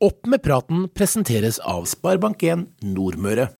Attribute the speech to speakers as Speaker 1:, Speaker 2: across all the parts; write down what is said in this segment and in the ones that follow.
Speaker 1: Opp med praten presenteres av Sparebank1 Nordmøre.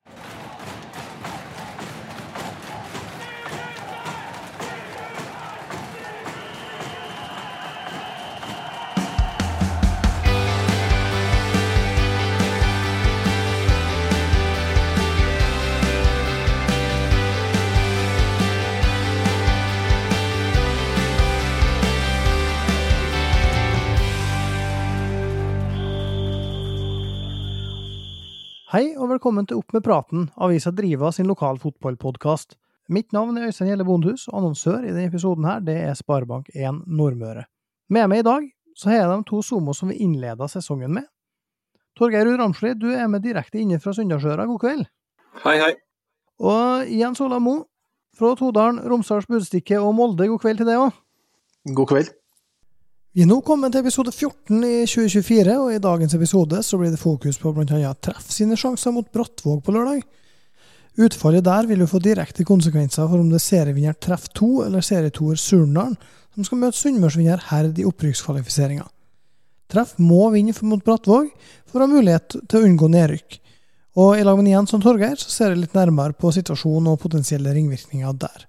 Speaker 2: Og velkommen til Opp med praten, avisa Driva sin lokal fotballpodkast. Mitt navn er Øystein Gjelle Bondhus, og annonsør i denne episoden her, det er Sparebank1 Nordmøre. Med meg i dag så har jeg de to Somo som vi innleda sesongen med. Torgeir Ruud Ramsli, du er med direkte inne fra Sunndalsøra, god kveld.
Speaker 3: Hei, hei.
Speaker 2: Og Jens Ola Mo fra Todalen, Romsdals Budstikke og Molde, god kveld til deg òg.
Speaker 3: God kveld.
Speaker 2: Vi er nå kommet til episode 14 i 2024, og i dagens episode så blir det fokus på annet treff sine sjanser mot Brattvåg på lørdag. Utfallet der vil jo få direkte konsekvenser for om det er serievinner Treff 2 eller serietoer Surndalen som skal møte Sunnmørsvinner Herd i opprykkskvalifiseringa. Treff må vinne mot Brattvåg for å ha mulighet til å unngå nedrykk. Og i lag med Jens og Torgeir så ser jeg litt nærmere på situasjonen og potensielle ringvirkninger der.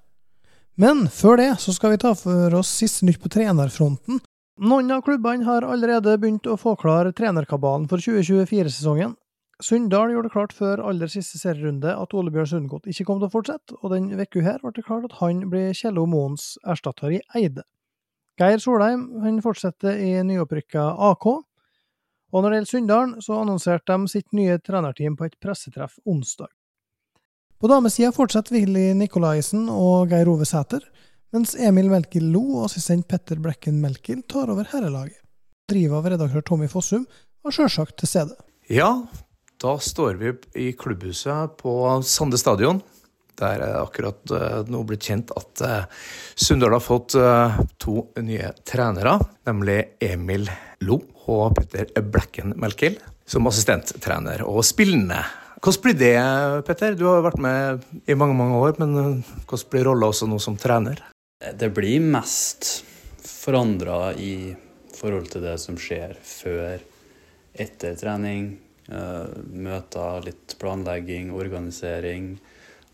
Speaker 2: Men før det så skal vi ta for oss siste nytt på trenerfronten, noen av klubbene har allerede begynt å få klar trenerkabalen for 2024-sesongen. Sunndal gjorde det klart før aller siste serierunde at Ole Bjørn Sundgodt ikke kom til å fortsette, og den uka her ble det klart at han blir Kjello Moens erstatter i Eide. Geir Solheim han fortsetter i nyopprykka AK, og når det gjelder Sunndalen, så annonserte de sitt nye trenerteam på et pressetreff onsdag. På damesida fortsetter Willy Nikolaisen og Geir Ove Sæter, mens Emil Melkild Lo og assistent Petter Blekken Melkild tar over herrelaget. Driver av redaktør Tommy Fossum var sjølsagt til stede.
Speaker 4: Ja, da står vi i klubbhuset på Sande stadion. Der er akkurat uh, nå blitt kjent at uh, Sunndal har fått uh, to nye trenere, nemlig Emil Lo og Petter Blekken Melkild som assistenttrener og spillende. Hvordan blir det, Petter? Du har vært med i mange mange år, men hvordan blir rolla også nå som trener?
Speaker 5: Det blir mest forandra i forhold til det som skjer før, etter trening. Uh, møter, litt planlegging, organisering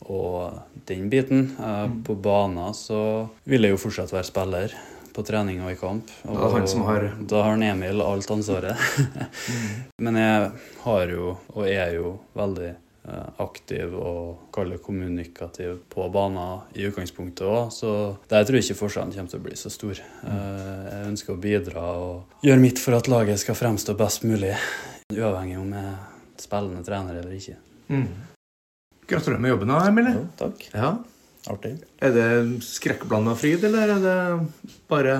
Speaker 5: og den biten. Uh, mm. På banen så vil jeg jo fortsatt være spiller på trening og i kamp. Og
Speaker 4: da, han har...
Speaker 5: da har Emil alt ansvaret. Men jeg har jo, og er jo, veldig Eh, aktiv og kalle kommunikativ på banen i utgangspunktet òg. Så der tror jeg ikke forskjellen kommer til å bli så stor. Eh, jeg ønsker å bidra og gjøre mitt for at laget skal fremstå best mulig, uavhengig om jeg er spillende trener eller ikke. Mm.
Speaker 4: Gratulerer med jobben, Emilie.
Speaker 5: Ja, takk.
Speaker 4: Ja.
Speaker 5: Artig.
Speaker 4: Er det skrekkblanda fryd, eller er det bare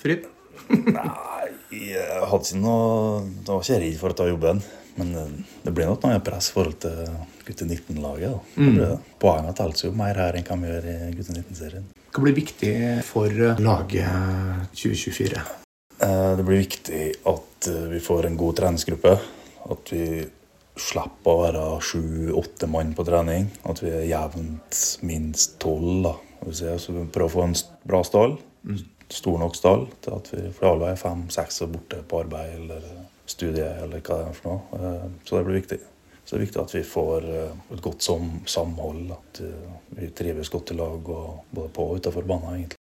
Speaker 4: fryd?
Speaker 6: Nei, jeg hadde ikke noe Jeg var ikke redd for å ta jobben. Men eh, det blir nok noe press i forhold til gutte 19-laget. Mm. Poengene teller jo mer her enn hva vi gjør i gutte 19-serien.
Speaker 4: Hva blir viktig for laget 2024?
Speaker 6: Eh, det blir viktig at eh, vi får en god treningsgruppe. At vi slipper å være sju-åtte mann på trening. At vi er jevnt minst tolv. Så vi prøver å få en bra stall. Mm. Stor nok stall til at vi for alle er fem-seks og borte på arbeid. eller studie, eller hva det er for noe. Eh, så det blir viktig. Så det er viktig at vi får eh, et godt samhold, at eh, vi trives godt i lag både på og utenfor banen. egentlig.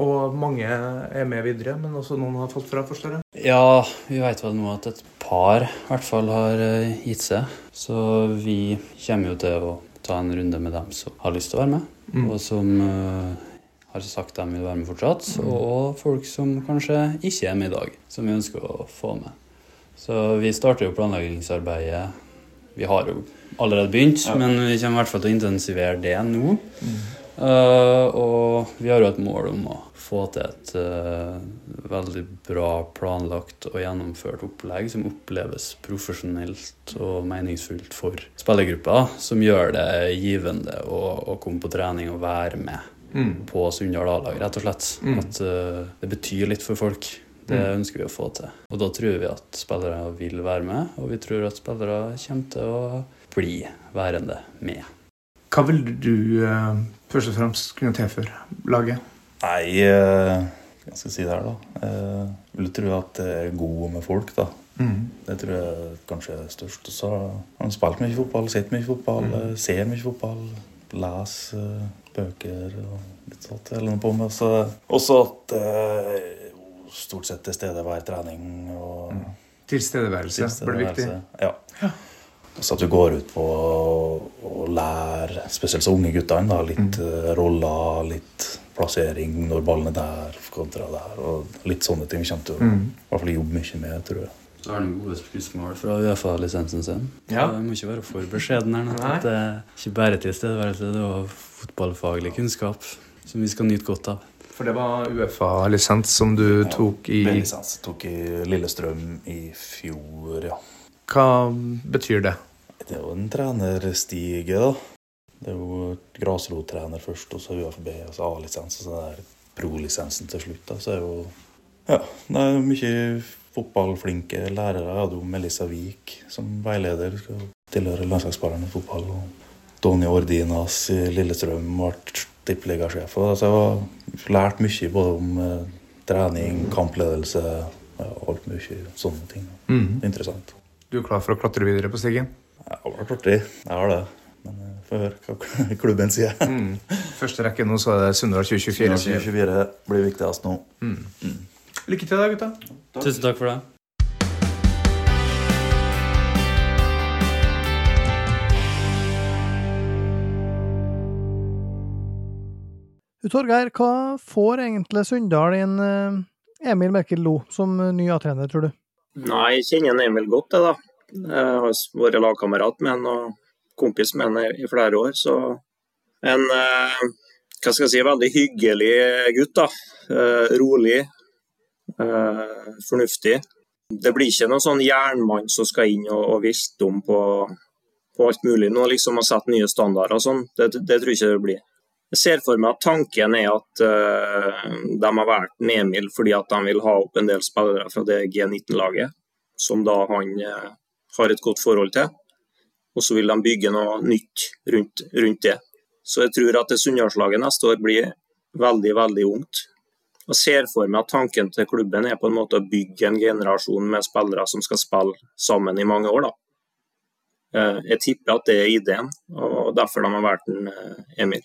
Speaker 4: Og mange er med videre, men også noen har falt fra, forstår jeg?
Speaker 5: Ja, vi vet vel nå at et par i hvert fall har gitt seg. Så vi kommer jo til å ta en runde med dem som har lyst til å være med, mm. og som har sagt de vil være med fortsatt. Mm. Og folk som kanskje ikke er med i dag, som vi ønsker å få med. Så vi starter jo planleggingsarbeidet. Vi har jo allerede begynt, ja. men vi kommer i hvert fall til å intensivere det nå. Mm. Uh, og vi har jo et mål om å få til et uh, veldig bra planlagt og gjennomført opplegg som oppleves profesjonelt og meningsfullt for spillergruppa, som gjør det givende å, å komme på trening og være med mm. på Sunndal A-lag, rett og slett. Mm. At uh, det betyr litt for folk. Det mm. ønsker vi å få til. Og da tror vi at spillere vil være med, og vi tror at spillere kommer til å bli værende med.
Speaker 4: Hva vil du uh, først og fremst kunne tilføre laget?
Speaker 6: Nei, uh, hva skal jeg si der, da? Uh, vil tro at det er gode med folk, da. Det tror jeg kanskje er størst. Og så har han spilt mye fotball, sett mye fotball, mm. ser mye fotball, leser eh, bøker og litt sånt. Eller noe på med. Så, også at eh, stort sett til stede hver trening. og
Speaker 4: Tilstedeværelse blir viktig.
Speaker 6: Ja. ja. så at du går ut på å lære, spesielt så unge guttene, da, litt mm. roller, litt plassering når ballen er der kontra der, og litt sånne ting vi kommer til å i hvert fall jobbe mye med, tror jeg.
Speaker 5: Så har han gode skussmål fra Uefa-lisensen sin.
Speaker 4: Ja.
Speaker 5: Jeg må ikke være for beskjeden her. At Det er ikke bare tilstedeværelse, det er også fotballfaglig kunnskap som vi skal nyte godt av.
Speaker 4: For det var Uefa-lisens som du tok i
Speaker 6: B-lisens tok i Lillestrøm i fjor, ja.
Speaker 4: Hva betyr det?
Speaker 6: Det er jo en trenerstige, da. Det er jo grasrottrener først, og så UFB, og så A-lisens, og så der pro-lisensen til slutt. da, Så er jo Ja, det er mye fotballflinke lærere. Jeg hadde jo Melissa Wiik som veileder. Skal tilhøre landslagsspillerne i fotball. Og Donny Ordinas i Lillestrøm ble tippeligasjef. og Så jeg har lært mye både om eh, trening, kampledelse, ja, alt mye sånne ting. Interessant.
Speaker 4: Du er klar for å klatre videre på stigen?
Speaker 6: Ja, det vært artig. Jeg har det. Men jeg får høre hva klubben sier.
Speaker 4: Første rekke nå så er det Sunndal 2024.
Speaker 6: 2024 blir viktigst nå.
Speaker 4: Lykke til da, gutta.
Speaker 5: Tusen takk for det.
Speaker 2: Torgeir, hva får egentlig Sunndal inn eh, Emil Merkel Lo som eh, ny A-trener, tror du?
Speaker 3: Nei, jeg kjenner en Emil godt, jeg, da. Jeg har vært lagkamerat med han og kompis med han i- flere år. Så en eh, hva skal jeg si, veldig hyggelig gutt. da. Rolig, fornuftig. Det blir ikke noen sånn jernmann som skal inn og, og om på, på alt mulig nå, liksom å sette nye standarder og sånn. Det, det tror jeg ikke det blir. Jeg ser for meg at tanken er at uh, de har valgt Emil fordi at de vil ha opp en del spillere fra det G19-laget, som da han uh, har et godt forhold til. Og så vil de bygge noe nytt rundt, rundt det. Så jeg tror at det Sunndalslaget neste år blir veldig, veldig ungt. Jeg ser for meg at tanken til klubben er på en måte å bygge en generasjon med spillere som skal spille sammen i mange år. da. Eh, Jeg tipper at det er ideen, og derfor de har valgt Emil.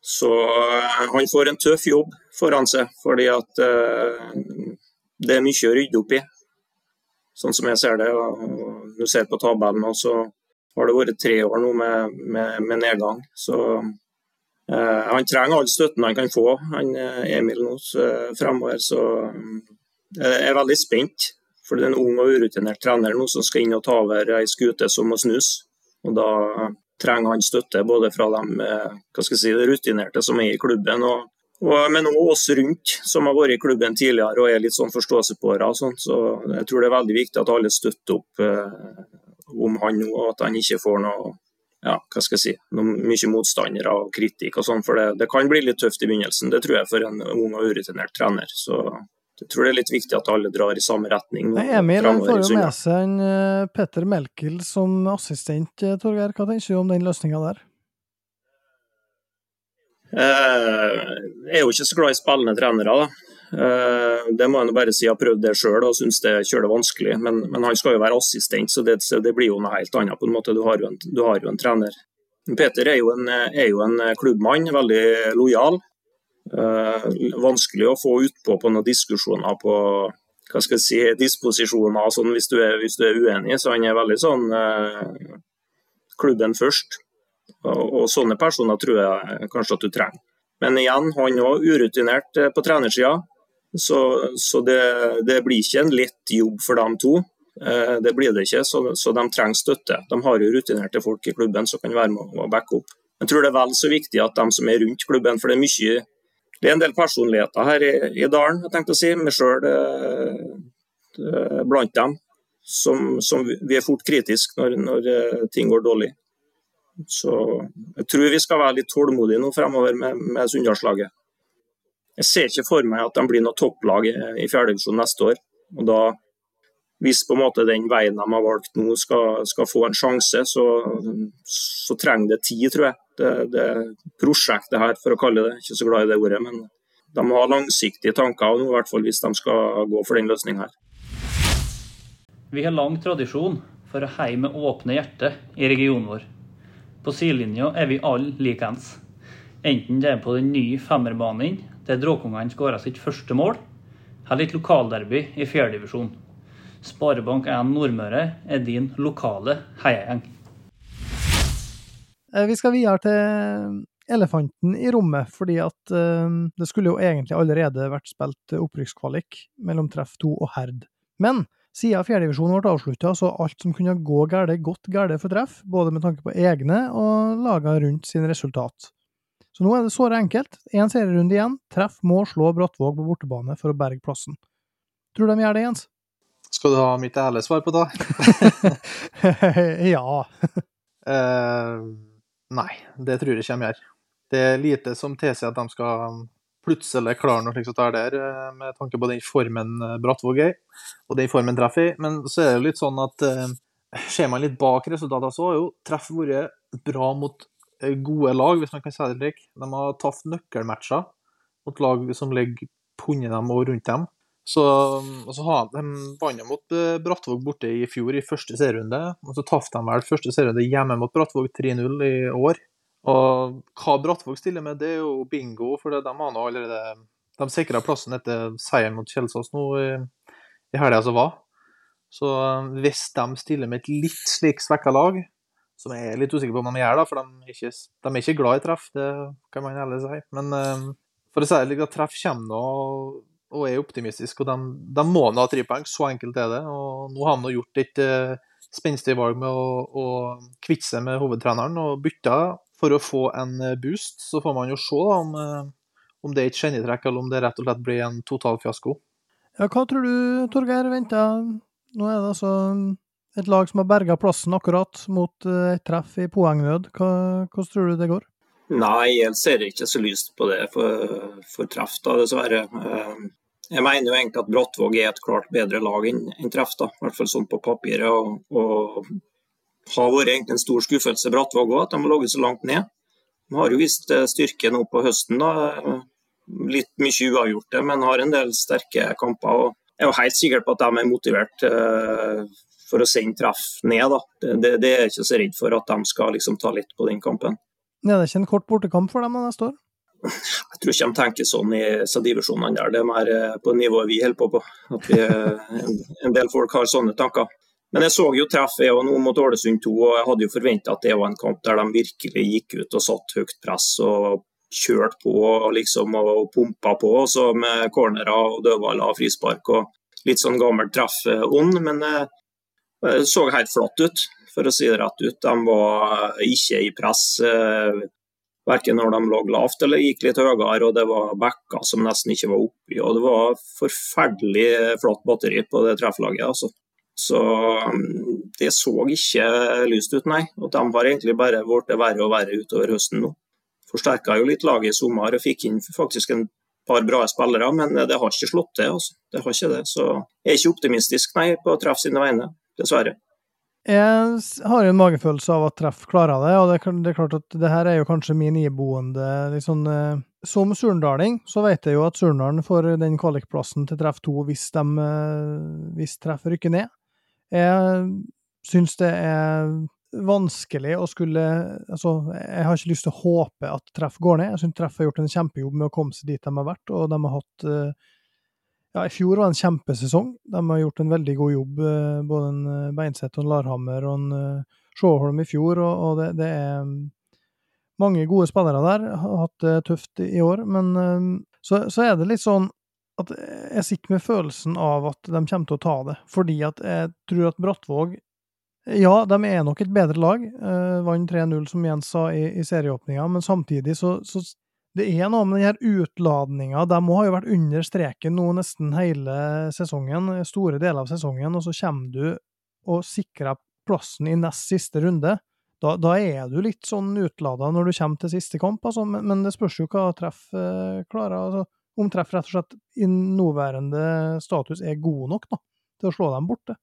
Speaker 3: Så eh, han får en tøff jobb foran seg, fordi at eh, det er mye å rydde opp i. Sånn som jeg ser det. og Du ser på tabellen, og så har det vært tre år nå med, med, med nedgang. Så eh, han trenger all støtten han kan få, han eh, Emil nå fremover. Så jeg er veldig spent. For det er en ung og urutinert trener nå som skal inn og ta over ei skute som må snus. Og da trenger han støtte både fra de eh, si, rutinerte som er i klubben, og, og, men også oss rundt som har vært i klubben tidligere og er litt sånn forståelsespåere. og. Så jeg tror det er veldig viktig at alle støtter opp eh, om han nå, og at han ikke får noe ja, hva skal jeg si, noe mye motstandere og kritikk og sånn, for det, det kan bli litt tøft i begynnelsen. Det tror jeg for en ung og urutinert trener. Så jeg tror det er litt viktig at alle drar i samme retning.
Speaker 2: Nei, Emil han får jo med seg en eh, Petter Melkel som assistent, eh, Torgeir. Hva tenker du om den løsninga der?
Speaker 3: Eh, Jeg er jo ikke så glad i spillende trenere. da. Eh, Det må jeg bare si. Jeg har prøvd det sjøl og syns det er kjølig vanskelig. Men, men han skal jo være assistent, så det, det blir jo noe helt annet. på en måte. Du har jo en, du har jo en trener. Peter er jo en, er jo en klubbmann, veldig lojal. Eh, vanskelig å få utpå på noen diskusjoner på hva skal jeg si, disposisjoner sånn hvis, du er- hvis du er uenig. Så han er veldig sånn eh, klubben først. Og, og sånne personer tror jeg kanskje at du trenger. Men igjen, han òg urutinert eh, på trenersida. Så, så det, det blir ikke en lett jobb for dem to. Det blir det ikke, så, de trenger støtte. De har jo rutinerte folk i klubben som kan være med og backe opp. Jeg tror det er vel så viktig at de som er rundt klubben, for det er mye det er en del personligheter her i, i dalen, jeg tenkte å si, meg sjøl blant dem, som, som vi er fort kritiske når, når eh, ting går dårlig. Så jeg tror vi skal være litt tålmodige nå fremover med, med Sunndalslaget. Jeg ser ikke for meg at de blir noe topplag i, i fjerdedivisjon neste år. Og da, hvis på en måte den veien de har valgt nå skal, skal få en sjanse, så, så trenger det tid, tror jeg. Det, det prosjektet her, for å kalle det, ikke så glad i det ordet, men de må ha langsiktige tanker nå, i hvert fall hvis de skal gå for den løsninga her.
Speaker 7: Vi har lang tradisjon for å heie med åpne hjerte i regionen vår. På sidelinja er vi alle likeens. Enten det er på den nye femmerbanen der Dråkungene skåra sitt første mål, eller et lokalderby i fjerdedivisjon. Sparebank1 Nordmøre er din lokale heiagjeng.
Speaker 2: Eh, Vi skal videre til elefanten i rommet, fordi at eh, det skulle jo egentlig allerede vært spilt opprykkskvalik mellom Treff 2 og Herd. Men siden fjerdedivisjonen ble avslutta, så alt som kunne gå galt, gått galt for Treff, både med tanke på egne og laga rundt sin resultat. Så nå er det såre enkelt. Én serierunde igjen. Treff må slå Brattvåg på bortebane for å berge plassen. Tror de gjør det, Jens?
Speaker 8: Skal du ha mitt ærlige svar på det?
Speaker 2: ja.
Speaker 8: uh, nei, det tror jeg ikke de gjør. Det er lite som tilsier at de skal plutselig klare noe slikt som det der, eh, med tanke på den formen eh, Brattvåg er og den formen Treff er i. Men så er det jo litt sånn at uh, ser man litt bak resultatene, så har jo Treff vært bra mot gode lag, hvis man kan si det slik. De har tatt nøkkelmatcher mot lag som ligger på under dem og rundt dem. Så, og så har de vant mot eh, Brattvåg borte i fjor i første serierunde, og så tapte de vel første serierunde hjemme mot Brattvåg 3-0 i år. Og hva Brattvåg stiller med, det er jo bingo, for de har nå allerede De sikra plassen etter seieren mot Kjelsås nå i, i helga som var. Så eh, hvis de stiller med et litt slik svekka lag, som jeg er litt usikker på om de gjør, da, for de er ikke, de er ikke glad i treff, det kan man ærlig si. Men eh, for å si det slik, treff kommer nå og er optimistisk, og de, de må nå ha tre poeng. Så enkelt er det. Og nå har de gjort et uh, spenstig valg med å, å kvitte seg med hovedtreneren og bytta for å få en eh, boost. Så får man jo se da, om, uh, om det er et genietrekk, eller om det rett og slett blir en total fiasko.
Speaker 2: Ja, hva tror du, Torgeir, venter? Nå er det altså et lag som har berga plassen akkurat mot eh, et treff i poengnød. Hva, hvordan tror du det går?
Speaker 3: Nei, jeg ser ikke så lyst på det for, for treff, dessverre. Eh, Jeg mener jo egentlig at Brattvåg er et klart bedre lag enn treff, da. i hvert fall sånn på papiret. Og, og har vært egentlig en stor skuffelse Brattvåg òg, at de har ligget så langt ned. De har jo vist eh, styrke nå på høsten. da. Litt mye uavgjorte, men har en del sterke kamper. og Jeg er jo helt sikker på at de er motivert eh, for å sende treff ned. da. Det, det, det er jeg ikke så redd for at de skal liksom ta litt på den kampen.
Speaker 2: Er det ikke en kort bortekamp for dem neste år?
Speaker 3: Jeg tror ikke de tenker sånn i divisjonene der. Det er mer eh, på nivået vi holder på på. At vi, eh, en, del folk har sånne tanker. Men jeg så jo treff jeg og nå mot Ålesund 2, og jeg hadde jo forventa at det var en kamp der de virkelig gikk ut og satt høyt press og kjørte på og liksom og pumpa på, så med cornerer og dødballer og frispark og litt sånn gammel treff ond, Men eh, det så helt flatt ut, for å si det rett ut. De var ikke i press. eh, Verken når de lå lavt eller gikk litt høyere, og det var bekker som nesten ikke var oppi. og Det var forferdelig flatt batteri på det trefflaget. altså. Så um, det så ikke lyst ut, nei. Og de har egentlig bare blitt verre og verre utover høsten nå. Forsterka jo litt laget i sommer og fikk inn faktisk en par bra spillere, men det har ikke slått til. altså. Det har ikke det. Så jeg er ikke optimistisk, nei, på å treffe sine vegne. Dessverre.
Speaker 2: Jeg har jo en magefølelse av at treff klarer det, og det, er klart- at det her er jo kanskje min iboende litt sånn eh, Som surndaling så vet jeg jo at Surndalen får den kvalikplassen til treff 2 hvis, eh, hvis treff rykker ned. Jeg syns det er vanskelig å skulle Altså, jeg har ikke lyst til å håpe at treff går ned. Jeg syns treff har gjort en kjempejobb med å komme seg dit de har vært, og de har hatt eh, ja, I fjor var det en kjempesesong. De har gjort en veldig god jobb, eh, både en eh, Beinseth og en Larhammer og en eh, Sjåholm i fjor. Og, og det, det er mm, mange gode spillere der. Har hatt det tøft i år. Men så, så er det litt sånn at jeg sitter med følelsen av at de kommer til å ta det. Fordi at jeg tror at Brattvåg Ja, de er nok et bedre lag. Eh, Vant 3-0, som Jens sa, i, i serieåpninga, men samtidig så, så det er noe med den her utladninga. De har jo vært under streken nå nesten hele sesongen, store deler av sesongen, og så kommer du og sikrer plassen i nest siste runde. Da, da er du litt sånn utlada når du kommer til siste kamp, altså, men, men det spørs jo hva treff eh, klarer. Altså, om treff rett og slett i nåværende status er god nok da, til å slå dem borte.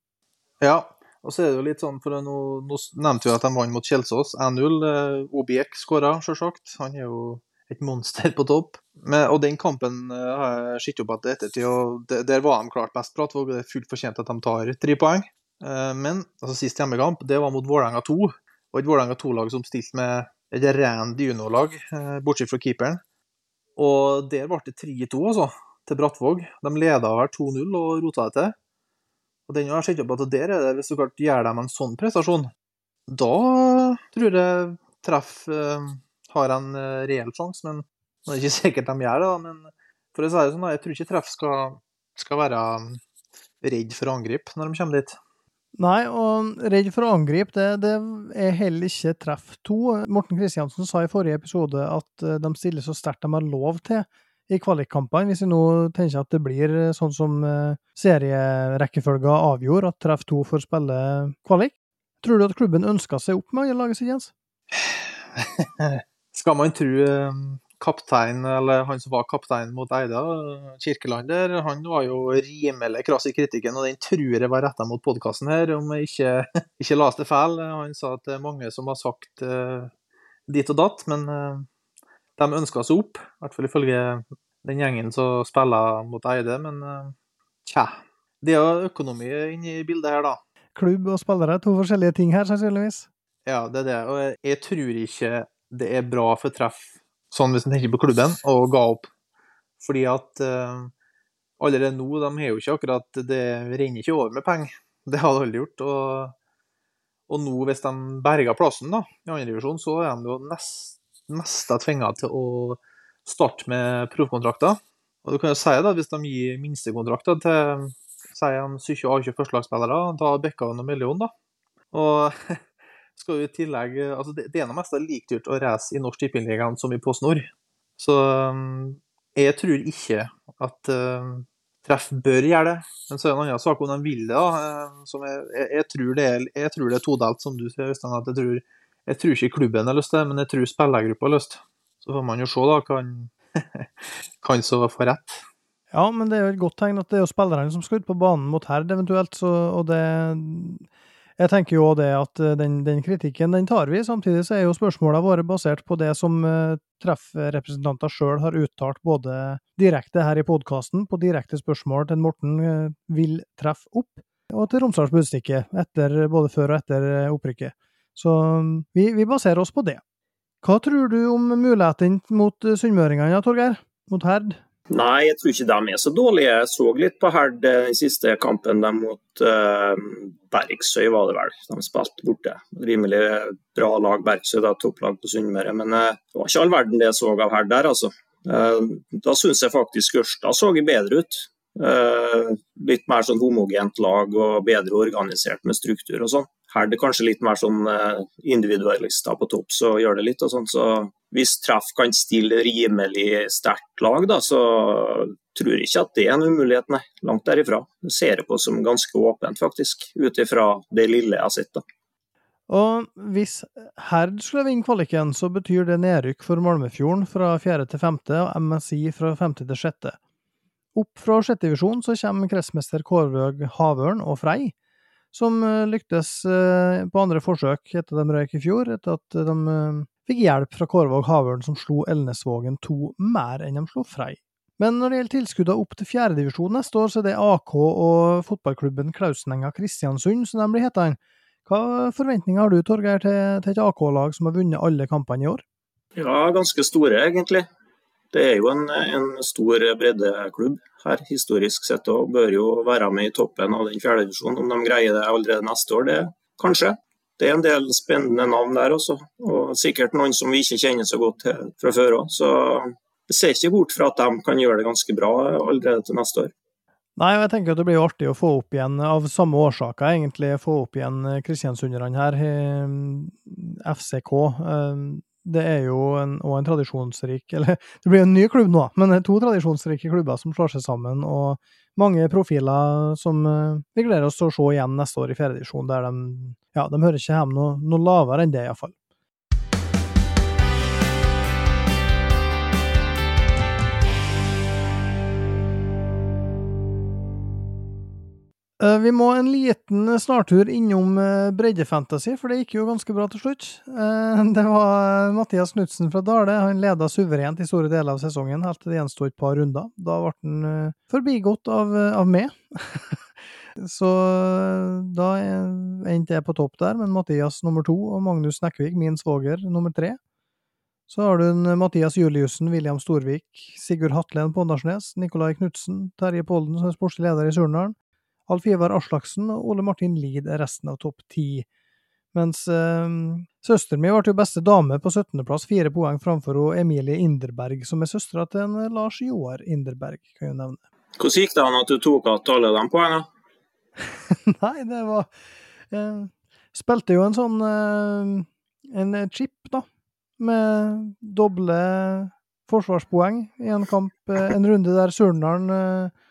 Speaker 8: Ja, og så er det jo litt sånn, for nå, nå nevnte vi at de vant mot Kjelsås 1-0. Eh, Obiek skåra, selvsagt. Han er jo et monster på topp. Men, og den kampen eh, har jeg sett opp etter ettertid, og de- der var de klart best. Brattvåg det er fullt fortjent at de tar tre poeng. Eh, Men altså, sist hjemmekamp, det var mot Vålerenga 2. Og et Vålerenga 2-lag som stilte med et rent juniorlag, eh, bortsett fra keeperen. Og der ble det 3-2, altså, til Brattvåg. De leda vel 2-0 og rota det til. Og den har jeg sett opp at der er det, hvis du klart gjør dem en sånn prestasjon, da tror jeg treff eh, har en eh, reell sjanse, men det er ikke sikkert de gjør det. da, Men for å si det sånn, jeg tror ikke treff skal, skal være mm, redd for å angripe når de kommer dit.
Speaker 2: Nei, og redd for å angripe, det, det er heller ikke treff to. Morten Kristiansen sa i forrige episode at eh, de stiller så sterkt de har lov til i kvalikkampene. Hvis vi nå tenker at det blir sånn som serierekkefølgen serierekkefølga avgjorde, at treff to får spille kvalik, tror du at klubben ønska seg opp med å lage sitt, Jens?
Speaker 8: Skal man tro eh, kaptein, eller han som var kaptein mot Eida, Kirkelander, han var jo rimelig krass i kritikken, og den tror jeg var retta mot podkasten her, om jeg ikke, ikke leste feil. Han sa at det er mange som har sagt uh, dit og datt, men uh, de ønska seg opp, i hvert fall ifølge den gjengen som spiller mot Eide, men uh, tja. Det er jo økonomi inne i bildet her, da.
Speaker 2: Klubb og spillere, to forskjellige ting her, sannsynligvis.
Speaker 8: Ja, det er det. Og jeg, jeg tror ikke det er bra for treff, sånn hvis en tenker på klubben, å ga opp. Fordi at uh, allerede nå, de har jo ikke akkurat Det renner ikke over med penger. Det har det aldri gjort. Og, og nå, hvis de berger plassen da, i andredivisjon, så er de jo nest, nesten tvinga til å starte med proffkontrakter. Og du kan jo si da, hvis de gir minstekontrakter til si en 17-18 førstelagsspillere, da bikker han noen million, da. Og skal jo i tillegg altså Det, det er noe mest like dyrt å reise i Norsk Tippingligaen som i Post Nord. Så um, jeg tror ikke at uh, treff bør gjøre det. Men så er det en annen sak om de vil det. jeg, jeg, jeg, tror det er, jeg tror det er todelt, som du sier, Øystein. at jeg tror, jeg tror ikke klubben har lyst til det, men jeg tror spillergruppa har lyst. Så får man jo se, da. Kan, kan så få rett.
Speaker 2: Ja, men det er jo et godt tegn at det er jo spillerne som skal ut på banen mot Herd, eventuelt. Så, og det Jeg tenker jo det at eh, den, den, kritikken, den tar vi. Samtidig så er jo spørsmåla våre basert på det som uh, treffrepresentanter sjøl har uttalt, både direkte her i podkasten, på direkte spørsmål til Morten uh, vil treffe opp, og til Romsdals Budstikke, både før og etter opprykket. Så vi, vi baserer oss på det. Hva tror du om mulighetene mot sunnmøringene, Torgeir? Mot Herd?
Speaker 3: Nei, jeg tror ikke de er så dårlige. Jeg så litt på Herd den siste kampen de mot uh, Bergsøy, var det vel. De spilte borte. Rimelig bra lag Bergsøy, da, topplag på Sunnmøre. Men uh, det var ikke all verden det jeg så av Herd der, altså. Uh, da syns jeg faktisk Ørsta så bedre ut. Litt mer sånn homogent lag og bedre organisert med struktur og sånn. Her er kanskje litt mer sånn individualister på topp, så gjør det litt og sånn. Så hvis treff kan stille rimelig sterkt lag, da, så tror jeg ikke at det er en umulighet, nei. Langt derifra. Jeg ser det på som ganske åpent, faktisk. Ut ifra det lille jeg har sett, da.
Speaker 2: Og hvis Herd skulle vinne kvaliken, så betyr det nedrykk for Malmefjorden fra fjerde til femte, og MSI fra femte til sjette. Opp fra sjette divisjon så kommer kretsmester Kårvøg Havørn og Frei, som lyktes på andre forsøk etter de røyk i fjor, etter at de fikk hjelp fra Kårvåg Havørn, som slo Elnesvågen 2 mer enn de slo Frei. Men når det gjelder tilskuddene opp til fjerdedivisjon neste år, så er det AK og fotballklubben Klausenenga Kristiansund som de blir hetende. Hva forventninger har du, Torgeir, til et AK-lag som har vunnet alle kampene i år?
Speaker 3: Ja, ganske store, egentlig. Det er jo en, en stor breddeklubb her, historisk sett, og bør jo være med i toppen av den fjerdedivisjonen. Om de greier det allerede neste år, det kanskje det er en del spennende navn der også, og sikkert noen som vi ikke kjenner så godt til fra før òg. Så jeg ser ikke bort fra at de kan gjøre det ganske bra allerede til neste år.
Speaker 2: Nei, og jeg tenker at det blir jo artig å få opp igjen, av samme årsaker egentlig, få opp igjen Kristiansunderne her. FCK. Det er jo en, en tradisjonsrik Eller det blir en ny klubb nå, men det er to tradisjonsrike klubber som slår seg sammen. og mange profiler som vi gleder oss til å se igjen neste år i fjerdedivisjon, der de ja, de hører ikke hjemme noe, noe lavere enn det, iallfall. Vi må en liten snartur innom breddefantasy, for det gikk jo ganske bra til slutt. Det var Mathias Knutsen fra Dale. Han leda suverent i store deler av sesongen, helt til det gjensto et par runder. Da ble han forbigått av, av meg. Så da endte jeg på topp der, men Mathias nummer to og Magnus Nekkvik, min svoger, nummer tre. Så har du Mathias Juliussen, William Storvik, Sigurd Hatlen på Åndalsnes, Nikolai Knutsen, Terje Polden som er sportslig leder i Surnadal, Alf Ivar Aslaksen og Ole Martin Lid er resten av topp ti. Mens eh, søsteren min ble jo beste dame på 17.-plass, fire poeng framfor Emilie Inderberg, som er søstera til en Lars Joar Inderberg, kan jeg nevne.
Speaker 3: Hvordan gikk det an at du tok igjen alle de poengene?
Speaker 2: Nei, det var eh, Spilte jo en sånn eh, en chip, da, med doble forsvarspoeng i en kamp, eh, en runde der Surnadal eh,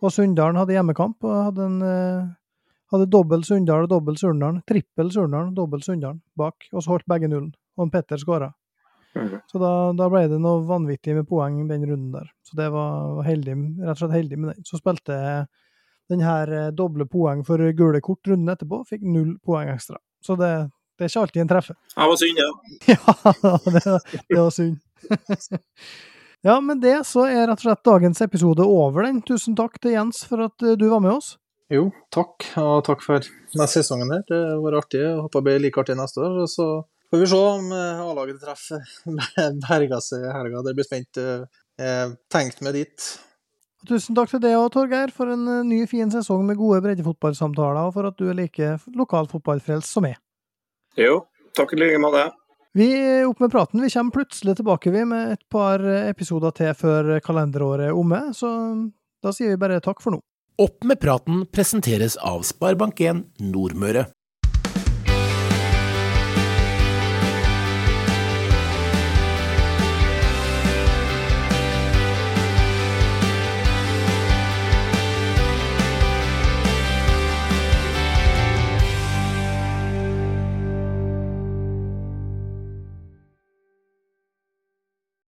Speaker 2: og Sunndalen hadde hjemmekamp, og hadde en eh, hadde dobbel Sunndal og dobbel Surndalen. Trippel Surnadal, dobbel Sunndalen bak, og så holdt begge nullen. Og en Petter skåra. Så da, da ble det noe vanvittig med poeng den runden der. Så det var heldig, rett og slett heldig med den. Så spilte jeg den her eh, doble poeng for gule kort runden etterpå, fikk null poeng ekstra. Så det, det er ikke alltid en treffer.
Speaker 3: Det var synd, ja.
Speaker 2: Ja, det, det var synd. Ja, med det så er rett og slett dagens episode over, den. Tusen takk til Jens for at eh, du var med oss.
Speaker 8: Jo, takk, og takk for neste sesongen her. Det var artig. Jeg håper det blir like artig neste år. Og så får vi se om eh, A-laget treffer berga seg i helga. Det blir spent. eh, Jeg tenkte meg dit.
Speaker 2: Tusen takk til deg og Torgeir for en eh, ny, fin sesong med gode breddefotballsamtaler, og for at du er like lokalfotballfrelst som meg.
Speaker 3: Jo, takk i like måte.
Speaker 2: Vi er opp med praten. Vi kommer plutselig tilbake vi med et par episoder til før kalenderåret er omme, så da sier vi bare takk for nå.
Speaker 1: Opp med praten presenteres av Sparebank1 Nordmøre.